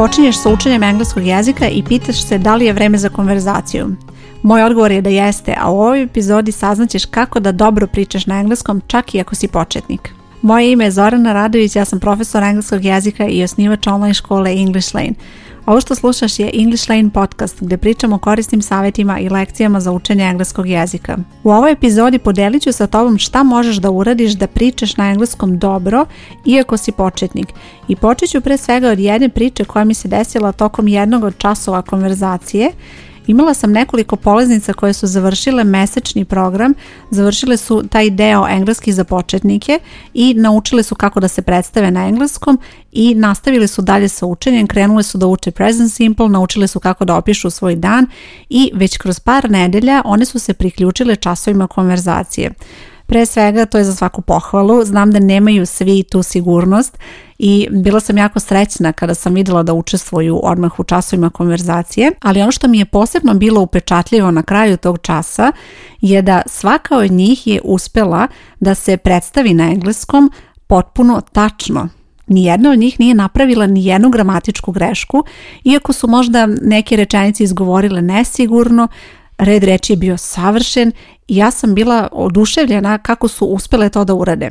počinješ sa učenjem engleskog jezika i pitaš se da li je vreme za konverzaciju. Moj odgovor je da jeste, a u ovoj epizodi saznaćeš kako da dobro pričaš na engleskom čak i ako si početnik. Moje ime je Zorana Radović, ja sam profesor engleskog jezika i osnivač online škole English Lane. Ovo što slušaš je English Lane podcast gdje pričamo o korisnim savjetima i lekcijama za učenje engleskog jezika. U ovoj epizodi podelit ću sa tobom šta možeš da uradiš da pričaš na engleskom dobro iako si početnik. I počet ću pre svega od jedne priče koja mi se desila tokom jednog od časova konverzacije Imala sam nekoliko polaznica koje su završile mesečni program, završile su taj deo engleski za početnike i naučile su kako da se predstave na engleskom i nastavili su dalje sa učenjem, krenule su da uče present simple, naučile su kako da opišu svoj dan i već kroz par nedelja one su se priključile časovima konverzacije. Pre svega to je za svaku pohvalu, znam da nemaju svi tu sigurnost i bila sam jako srećna kada sam vidjela da učestvuju odmah u časovima konverzacije, ali ono što mi je posebno bilo upečatljivo na kraju tog časa je da svaka od njih je uspela da se predstavi na engleskom potpuno tačno, Nijedna od njih nije napravila ni jednu gramatičku grešku, iako su možda neke rečenice izgovorile nesigurno, red reći je bio savršen i ja sam bila oduševljena kako su uspjele to da urade.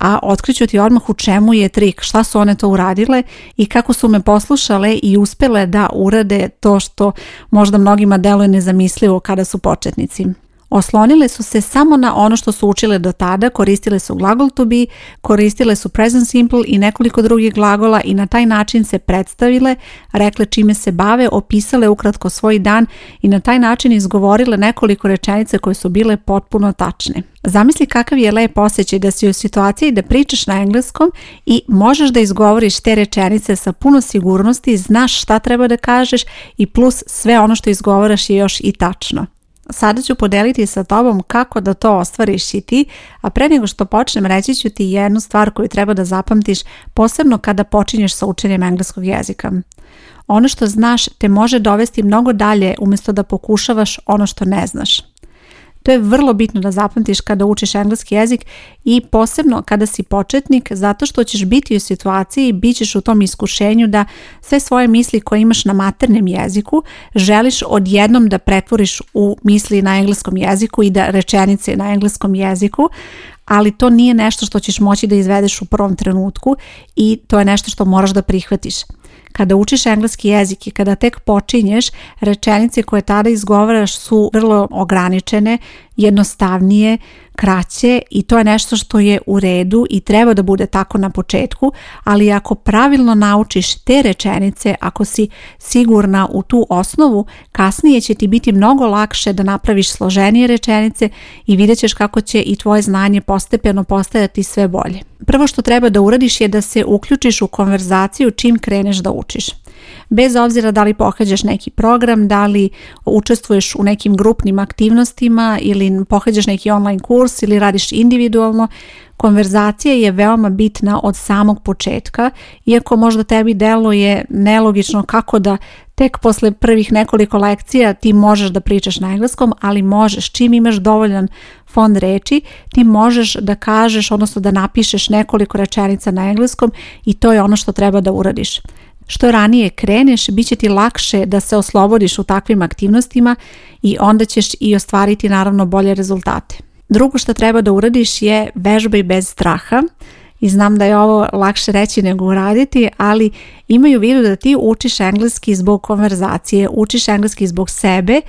A otkriću ti odmah u čemu je trik, šta su one to uradile i kako su me poslušale i uspjele da urade to što možda mnogima deluje nezamislivo kada su početnici. Oslonile su se samo na ono što su učile do tada, koristile su glagol to be, koristile su present simple i nekoliko drugih glagola i na taj način se predstavile, rekle čime se bave, opisale ukratko svoj dan i na taj način izgovorile nekoliko rečenica koje su bile potpuno tačne. Zamisli kakav je lep osjećaj da si u situaciji da pričaš na engleskom i možeš da izgovoriš te rečenice sa puno sigurnosti, znaš šta treba da kažeš i plus sve ono što izgovaraš je još i tačno. Sada ću podeliti sa tobom kako da to ostvariš i ti, a pre nego što počnem reći ću ti jednu stvar koju treba da zapamtiš, posebno kada počinješ sa učenjem engleskog jezika. Ono što znaš te može dovesti mnogo dalje umjesto da pokušavaš ono što ne znaš. To je vrlo bitno da zapamtiš kada učiš engleski jezik i posebno kada si početnik zato što ćeš biti u situaciji, bit ćeš u tom iskušenju da sve svoje misli koje imaš na maternem jeziku želiš odjednom da pretvoriš u misli na engleskom jeziku i da rečenice na engleskom jeziku, ali to nije nešto što ćeš moći da izvedeš u prvom trenutku i to je nešto što moraš da prihvatiš. Kada učiš engleski jezik i kada tek počinješ, rečenice koje tada izgovaraš su vrlo ograničene jednostavnije, kraće i to je nešto što je u redu i treba da bude tako na početku, ali ako pravilno naučiš te rečenice, ako si sigurna u tu osnovu, kasnije će ti biti mnogo lakše da napraviš složenije rečenice i vidjet ćeš kako će i tvoje znanje postepeno postajati sve bolje. Prvo što treba da uradiš je da se uključiš u konverzaciju čim kreneš da učiš. Bez obzira da li pohađaš neki program, da li učestvuješ u nekim grupnim aktivnostima ili pohađaš neki online kurs ili radiš individualno, konverzacija je veoma bitna od samog početka, iako možda tebi je nelogično kako da tek posle prvih nekoliko lekcija ti možeš da pričaš na engleskom, ali možeš, čim imaš dovoljan fond reči, ti možeš da kažeš, odnosno da napišeš nekoliko rečenica na engleskom i to je ono što treba da uradiš. Što ranije kreneš, bit će ti lakše da se oslobodiš u takvim aktivnostima i onda ćeš i ostvariti naravno bolje rezultate. Drugo što treba da uradiš je vežbaj bez straha i znam da je ovo lakše reći nego uraditi, ali imaju u vidu da ti učiš engleski zbog konverzacije, učiš engleski zbog sebe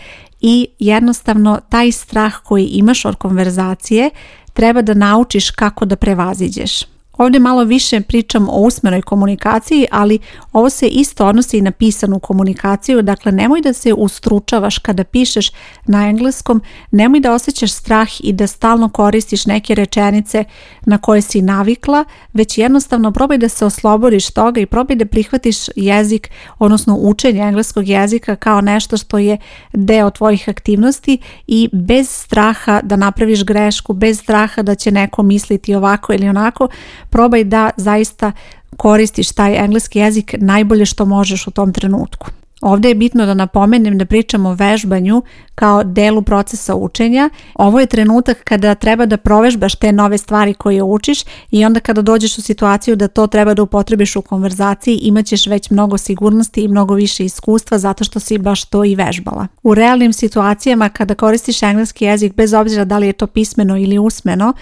i jednostavno taj strah koji imaš od konverzacije treba da naučiš kako da prevaziđeš. Ovdje malo više pričam o usmenoj komunikaciji, ali ovo se isto odnosi i na pisanu komunikaciju, dakle nemoj da se ustručavaš kada pišeš na engleskom, nemoj da osjećaš strah i da stalno koristiš neke rečenice na koje si navikla, već jednostavno probaj da se oslobodiš toga i probaj da prihvatiš jezik, odnosno učenje engleskog jezika kao nešto što je deo tvojih aktivnosti i bez straha da napraviš grešku, bez straha da će neko misliti ovako ili onako, probaj da zaista koristiš taj engleski jezik najbolje što možeš u tom trenutku. Ovdje je bitno da napomenem da pričamo o vežbanju kao delu procesa učenja. Ovo je trenutak kada treba da provežbaš te nove stvari koje učiš i onda kada dođeš u situaciju da to treba da upotrebiš u konverzaciji imat ćeš već mnogo sigurnosti i mnogo više iskustva zato što si baš to i vežbala. U realnim situacijama kada koristiš engleski jezik bez obzira da li je to pismeno ili usmeno,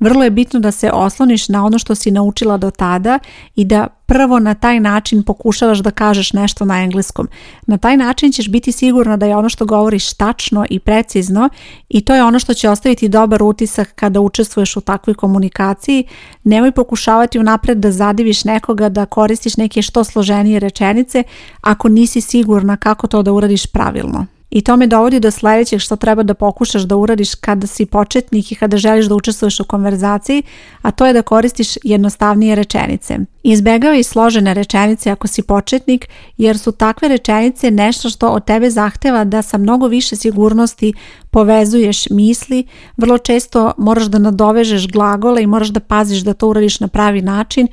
vrlo je bitno da se osloniš na ono što si naučila do tada i da prvo na taj način pokušavaš da kažeš nešto na engleskom. Na taj način ćeš biti sigurna da je ono što govoriš tačno i precizno i to je ono što će ostaviti dobar utisak kada učestvuješ u takvoj komunikaciji. Nemoj pokušavati unapred da zadiviš nekoga da koristiš neke što složenije rečenice ako nisi sigurna kako to da uradiš pravilno. I to me dovodi do sljedećeg što treba da pokušaš da uradiš kada si početnik i kada želiš da učestvuješ u konverzaciji, a to je da koristiš jednostavnije rečenice. Izbegavaj složene rečenice ako si početnik, jer su takve rečenice nešto što od tebe zahteva da sa mnogo više sigurnosti povezuješ misli, vrlo često moraš da nadovežeš glagole i moraš da paziš da to uradiš na pravi način,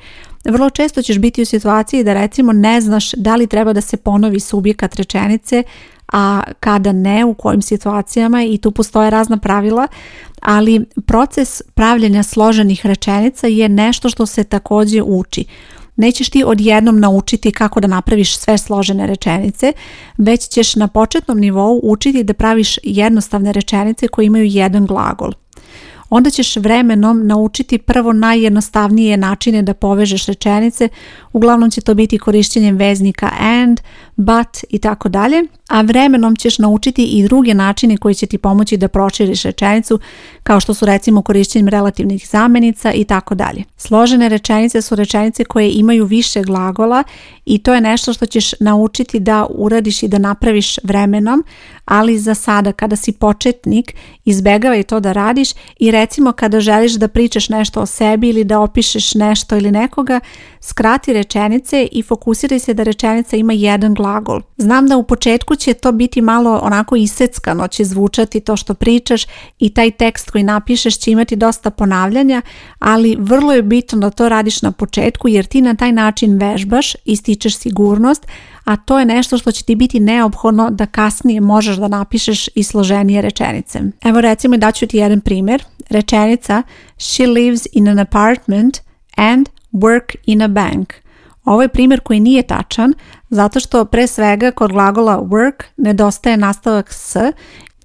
vrlo često ćeš biti u situaciji da recimo ne znaš da li treba da se ponovi subjekat rečenice, a kada ne, u kojim situacijama i tu postoje razna pravila, ali proces pravljanja složenih rečenica je nešto što se također uči. Nećeš ti odjednom naučiti kako da napraviš sve složene rečenice, već ćeš na početnom nivou učiti da praviš jednostavne rečenice koje imaju jedan glagol onda ćeš vremenom naučiti prvo najjednostavnije načine da povežeš rečenice, uglavnom će to biti korišćenjem veznika and, but i tako dalje, a vremenom ćeš naučiti i druge načine koji će ti pomoći da proširiš rečenicu, kao što su recimo korišćenjem relativnih zamenica i tako dalje. Složene rečenice su rečenice koje imaju više glagola i to je nešto što ćeš naučiti da uradiš i da napraviš vremenom, ali za sada kada si početnik izbegavaj to da radiš i recimo kada želiš da pričaš nešto o sebi ili da opišeš nešto ili nekoga, skrati rečenice i fokusiraj se da rečenica ima jedan glagol. Znam da u početku će to biti malo onako iseckano, će zvučati to što pričaš i taj tekst koji napišeš će imati dosta ponavljanja, ali vrlo je bitno da to radiš na početku jer ti na taj način vežbaš ističeš sigurnost, a to je nešto što će ti biti neophodno da kasnije možeš da napišeš i složenije rečenice. Evo recimo ću ti jedan primjer. Rečenica She lives in an apartment and work in a bank. Ovo je primjer koji nije tačan zato što pre svega kod glagola work nedostaje nastavak s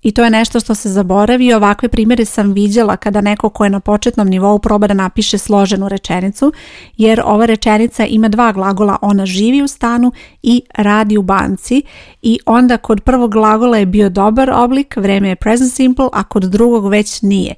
i to je nešto što se zaboravi. Ovakve primjere sam vidjela kada neko ko je na početnom nivou proba da napiše složenu rečenicu, jer ova rečenica ima dva glagola, ona živi u stanu i radi u banci i onda kod prvog glagola je bio dobar oblik, vreme je present simple, a kod drugog već nije.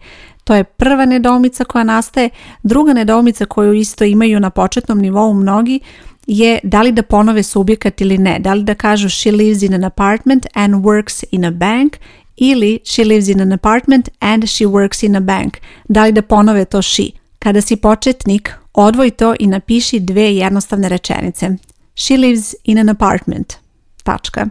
To je prva nedoumica koja nastaje. Druga nedoumica koju isto imaju na početnom nivou mnogi je da li da ponove subjekat ili ne. Da li da kažu she lives in an apartment and works in a bank ili she lives in an apartment and she works in a bank. Da li da ponove to she? Kada si početnik, odvoj to i napiši dve jednostavne rečenice. She lives in an apartment. Tačka.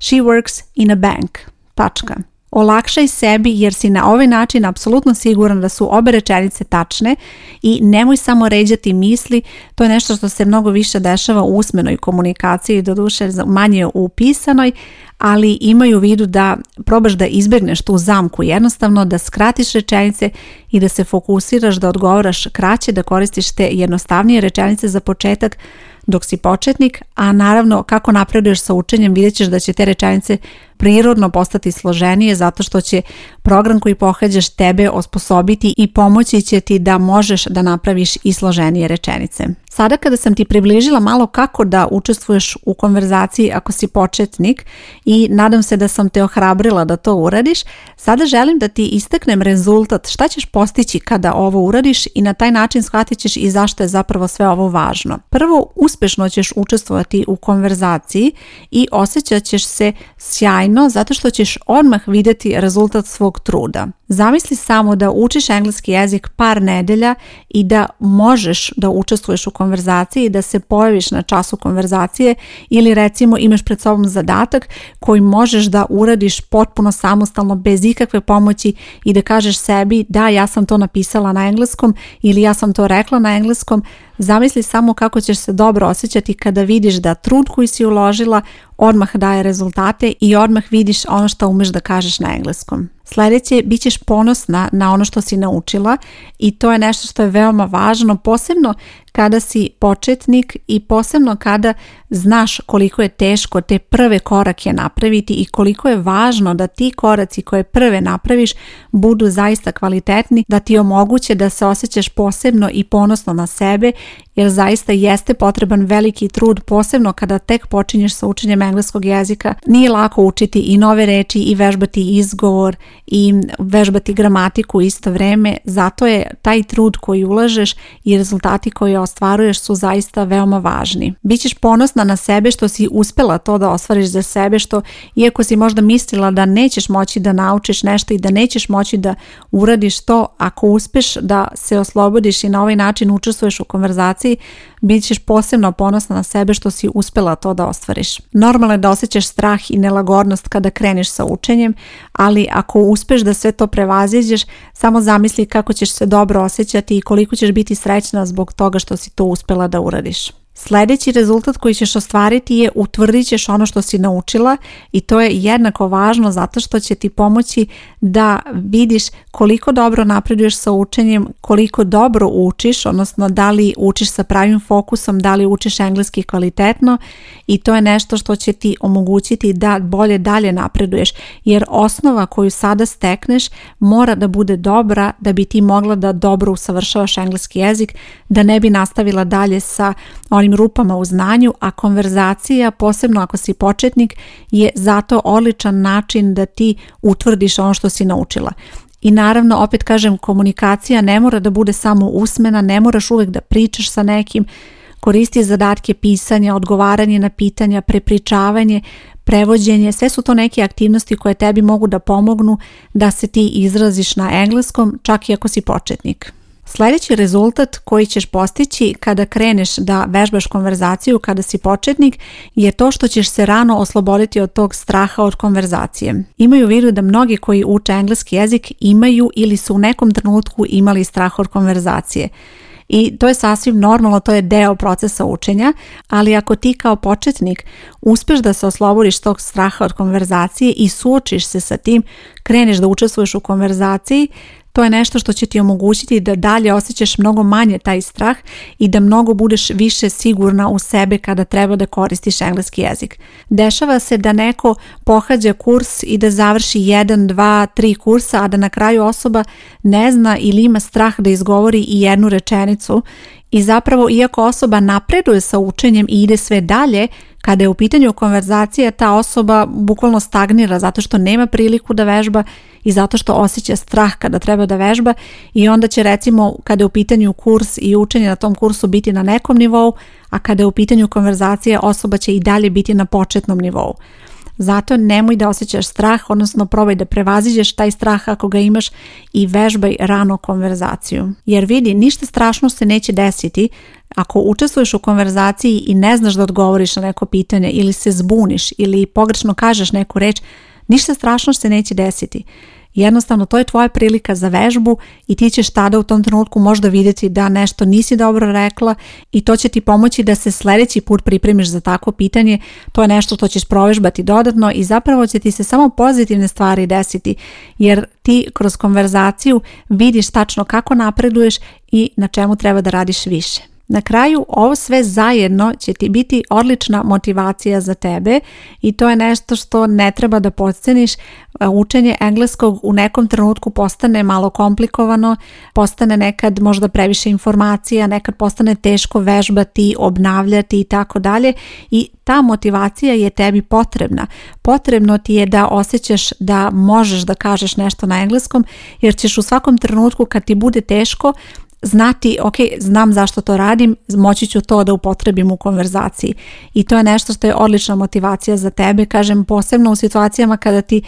She works in a bank. Tačka. Olakšaj sebi jer si na ovaj način apsolutno siguran da su obe rečenice tačne i nemoj samo ređati misli, to je nešto što se mnogo više dešava u usmenoj komunikaciji, doduše manje u pisanoj, ali imaju u vidu da probaš da izbjegneš tu zamku jednostavno, da skratiš rečenice i da se fokusiraš da odgovaraš kraće, da koristiš te jednostavnije rečenice za početak dok si početnik, a naravno kako napreduješ sa učenjem vidjet ćeš da će te rečenice prirodno postati složenije zato što će program koji pohađaš tebe osposobiti i pomoći će ti da možeš da napraviš i složenije rečenice. Sada kada sam ti približila malo kako da učestvuješ u konverzaciji ako si početnik i nadam se da sam te ohrabrila da to uradiš, sada želim da ti istaknem rezultat šta ćeš postići kada ovo uradiš i na taj način shvatit ćeš i zašto je zapravo sve ovo važno. Prvo, uspešno ćeš učestvovati u konverzaciji i osjećat ćeš se sjajno sjajno zato što ćeš odmah vidjeti rezultat svog truda. Zamisli samo da učiš engleski jezik par nedelja i da možeš da učestvuješ u konverzaciji, da se pojaviš na času konverzacije ili recimo imaš pred sobom zadatak koji možeš da uradiš potpuno samostalno bez ikakve pomoći i da kažeš sebi da ja sam to napisala na engleskom ili ja sam to rekla na engleskom, Zamisli samo kako ćeš se dobro osjećati kada vidiš da trud koji si uložila odmah daje rezultate i odmah vidiš ono što umeš da kažeš na engleskom. Sljedeće, bit ćeš ponosna na ono što si naučila i to je nešto što je veoma važno, posebno kada si početnik i posebno kada znaš koliko je teško te prve korake napraviti i koliko je važno da ti koraci koje prve napraviš budu zaista kvalitetni, da ti omoguće da se osjećaš posebno i ponosno na sebe jer zaista jeste potreban veliki trud, posebno kada tek počinješ sa učenjem engleskog jezika. Nije lako učiti i nove reči i vežbati izgovor i vežbati gramatiku u isto vreme, zato je taj trud koji ulažeš i rezultati koje ostvaruješ su zaista veoma važni. Bićeš ponosna na sebe što si uspela to da ostvariš za sebe, što iako si možda mislila da nećeš moći da naučiš nešto i da nećeš moći da uradiš to, ako uspeš da se oslobodiš i na ovaj način učestvuješ u konverzaciji situaciji, bit ćeš posebno ponosna na sebe što si uspjela to da ostvariš. Normalno je da osjećaš strah i nelagodnost kada kreniš sa učenjem, ali ako uspeš da sve to prevaziđeš, samo zamisli kako ćeš se dobro osjećati i koliko ćeš biti srećna zbog toga što si to uspjela da uradiš. Sljedeći rezultat koji ćeš ostvariti je utvrdit ćeš ono što si naučila i to je jednako važno zato što će ti pomoći da vidiš koliko dobro napreduješ sa učenjem, koliko dobro učiš, odnosno da li učiš sa pravim fokusom, da li učiš engleski kvalitetno i to je nešto što će ti omogućiti da bolje dalje napreduješ jer osnova koju sada stekneš mora da bude dobra da bi ti mogla da dobro usavršavaš engleski jezik, da ne bi nastavila dalje sa onim rupama u znanju, a konverzacija, posebno ako si početnik, je zato odličan način da ti utvrdiš ono što si naučila. I naravno, opet kažem, komunikacija ne mora da bude samo usmena, ne moraš uvek da pričaš sa nekim, koristi zadatke pisanja, odgovaranje na pitanja, prepričavanje, prevođenje, sve su to neke aktivnosti koje tebi mogu da pomognu da se ti izraziš na engleskom, čak i ako si početnik. Sljedeći rezultat koji ćeš postići kada kreneš da vežbaš konverzaciju kada si početnik je to što ćeš se rano osloboditi od tog straha od konverzacije. Imaju vidu da mnogi koji uče engleski jezik imaju ili su u nekom trenutku imali strah od konverzacije. I to je sasvim normalno, to je deo procesa učenja, ali ako ti kao početnik uspješ da se oslobodiš tog straha od konverzacije i suočiš se sa tim, kreneš da učestvuješ u konverzaciji, to je nešto što će ti omogućiti da dalje osjećaš mnogo manje taj strah i da mnogo budeš više sigurna u sebe kada treba da koristiš engleski jezik. Dešava se da neko pohađa kurs i da završi 1, 2, 3 kursa, a da na kraju osoba ne zna ili ima strah da izgovori i jednu rečenicu i zapravo iako osoba napreduje sa učenjem i ide sve dalje, kada je u pitanju konverzacije, ta osoba bukvalno stagnira zato što nema priliku da vežba i zato što osjeća strah kada treba da vežba i onda će recimo kada je u pitanju kurs i učenje na tom kursu biti na nekom nivou, a kada je u pitanju konverzacije osoba će i dalje biti na početnom nivou. Zato nemoj da osjećaš strah, odnosno probaj da prevaziđeš taj strah ako ga imaš i vežbaj rano konverzaciju. Jer vidi, ništa strašno se neće desiti ako učestvuješ u konverzaciji i ne znaš da odgovoriš na neko pitanje ili se zbuniš ili pogrešno kažeš neku reč, ništa strašno se neće desiti. Jednostavno, to je tvoja prilika za vežbu i ti ćeš tada u tom trenutku možda vidjeti da nešto nisi dobro rekla i to će ti pomoći da se sljedeći put pripremiš za takvo pitanje. To je nešto što ćeš provežbati dodatno i zapravo će ti se samo pozitivne stvari desiti jer ti kroz konverzaciju vidiš tačno kako napreduješ i na čemu treba da radiš više. Na kraju ovo sve zajedno će ti biti odlična motivacija za tebe i to je nešto što ne treba da podceniš. E, učenje engleskog u nekom trenutku postane malo komplikovano, postane nekad možda previše informacija, nekad postane teško vežbati, obnavljati i tako dalje i ta motivacija je tebi potrebna. Potrebno ti je da osjećaš da možeš da kažeš nešto na engleskom jer ćeš u svakom trenutku kad ti bude teško znati, ok, znam zašto to radim, moći ću to da upotrebim u konverzaciji. I to je nešto što je odlična motivacija za tebe, kažem, posebno u situacijama kada ti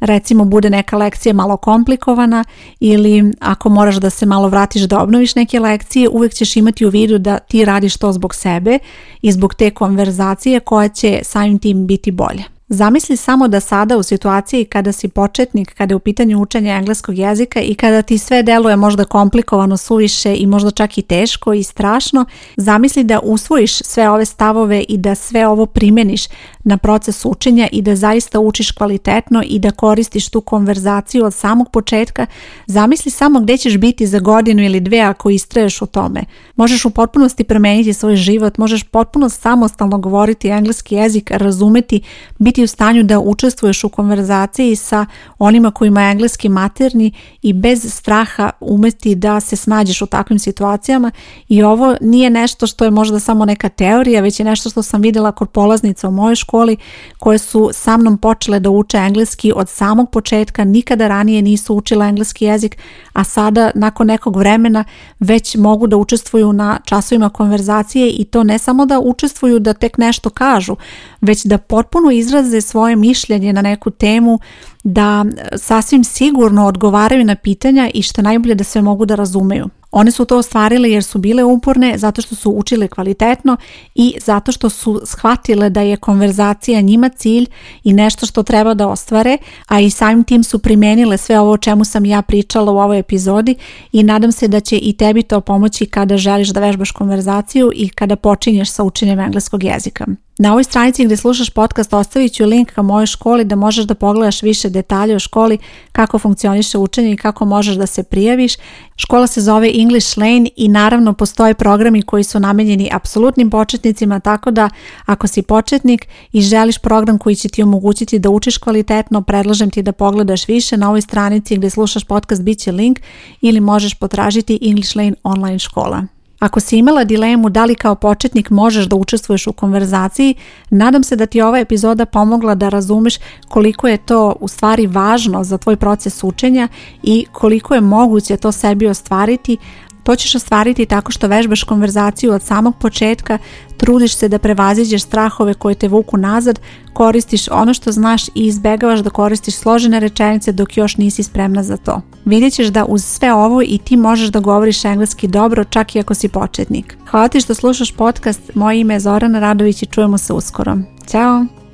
recimo bude neka lekcija malo komplikovana ili ako moraš da se malo vratiš da obnoviš neke lekcije, uvijek ćeš imati u vidu da ti radiš to zbog sebe i zbog te konverzacije koja će samim tim biti bolja. Zamisli samo da sada u situaciji kada si početnik, kada je u pitanju učenja engleskog jezika i kada ti sve deluje možda komplikovano, suviše i možda čak i teško i strašno, zamisli da usvojiš sve ove stavove i da sve ovo primeniš, na proces učenja i da zaista učiš kvalitetno i da koristiš tu konverzaciju od samog početka, zamisli samo gdje ćeš biti za godinu ili dve ako istraješ u tome. Možeš u potpunosti promijeniti svoj život, možeš potpuno samostalno govoriti engleski jezik, razumeti, biti u stanju da učestvuješ u konverzaciji sa onima kojima je engleski materni i bez straha umeti da se snađeš u takvim situacijama i ovo nije nešto što je možda samo neka teorija, već je nešto što sam vidjela kod polaznica u mojoj školi koje su sa mnom počele da uče engleski od samog početka, nikada ranije nisu učile engleski jezik, a sada nakon nekog vremena već mogu da učestvuju na časovima konverzacije i to ne samo da učestvuju da tek nešto kažu, već da potpuno izraze svoje mišljenje na neku temu, da sasvim sigurno odgovaraju na pitanja i što najbolje da sve mogu da razumeju. One su to ostvarile jer su bile uporne, zato što su učile kvalitetno i zato što su shvatile da je konverzacija njima cilj i nešto što treba da ostvare, a i samim tim su primenile sve ovo o čemu sam ja pričala u ovoj epizodi i nadam se da će i tebi to pomoći kada želiš da vežbaš konverzaciju i kada počinješ sa učenjem engleskog jezika. Na ovoj stranici gdje slušaš podcast ostavit ću link ka mojoj školi da možeš da pogledaš više detalje o školi, kako funkcioniše učenje i kako možeš da se prijaviš. Škola se zove English Lane i naravno postoje programi koji su namenjeni apsolutnim početnicima, tako da ako si početnik i želiš program koji će ti omogućiti da učiš kvalitetno, predlažem ti da pogledaš više na ovoj stranici gdje slušaš podcast bit će link ili možeš potražiti English Lane online škola. Ako si imala dilemu da li kao početnik možeš da učestvuješ u konverzaciji, nadam se da ti je ova epizoda pomogla da razumeš koliko je to u stvari važno za tvoj proces učenja i koliko je moguće to sebi ostvariti, to ćeš ostvariti tako što vežbaš konverzaciju od samog početka, trudiš se da prevaziđeš strahove koje te vuku nazad, koristiš ono što znaš i izbegavaš da koristiš složene rečenice dok još nisi spremna za to. Vidjet ćeš da uz sve ovo i ti možeš da govoriš engleski dobro čak i ako si početnik. Hvala ti što slušaš podcast, moje ime je Zorana Radović i čujemo se uskoro. Ćao!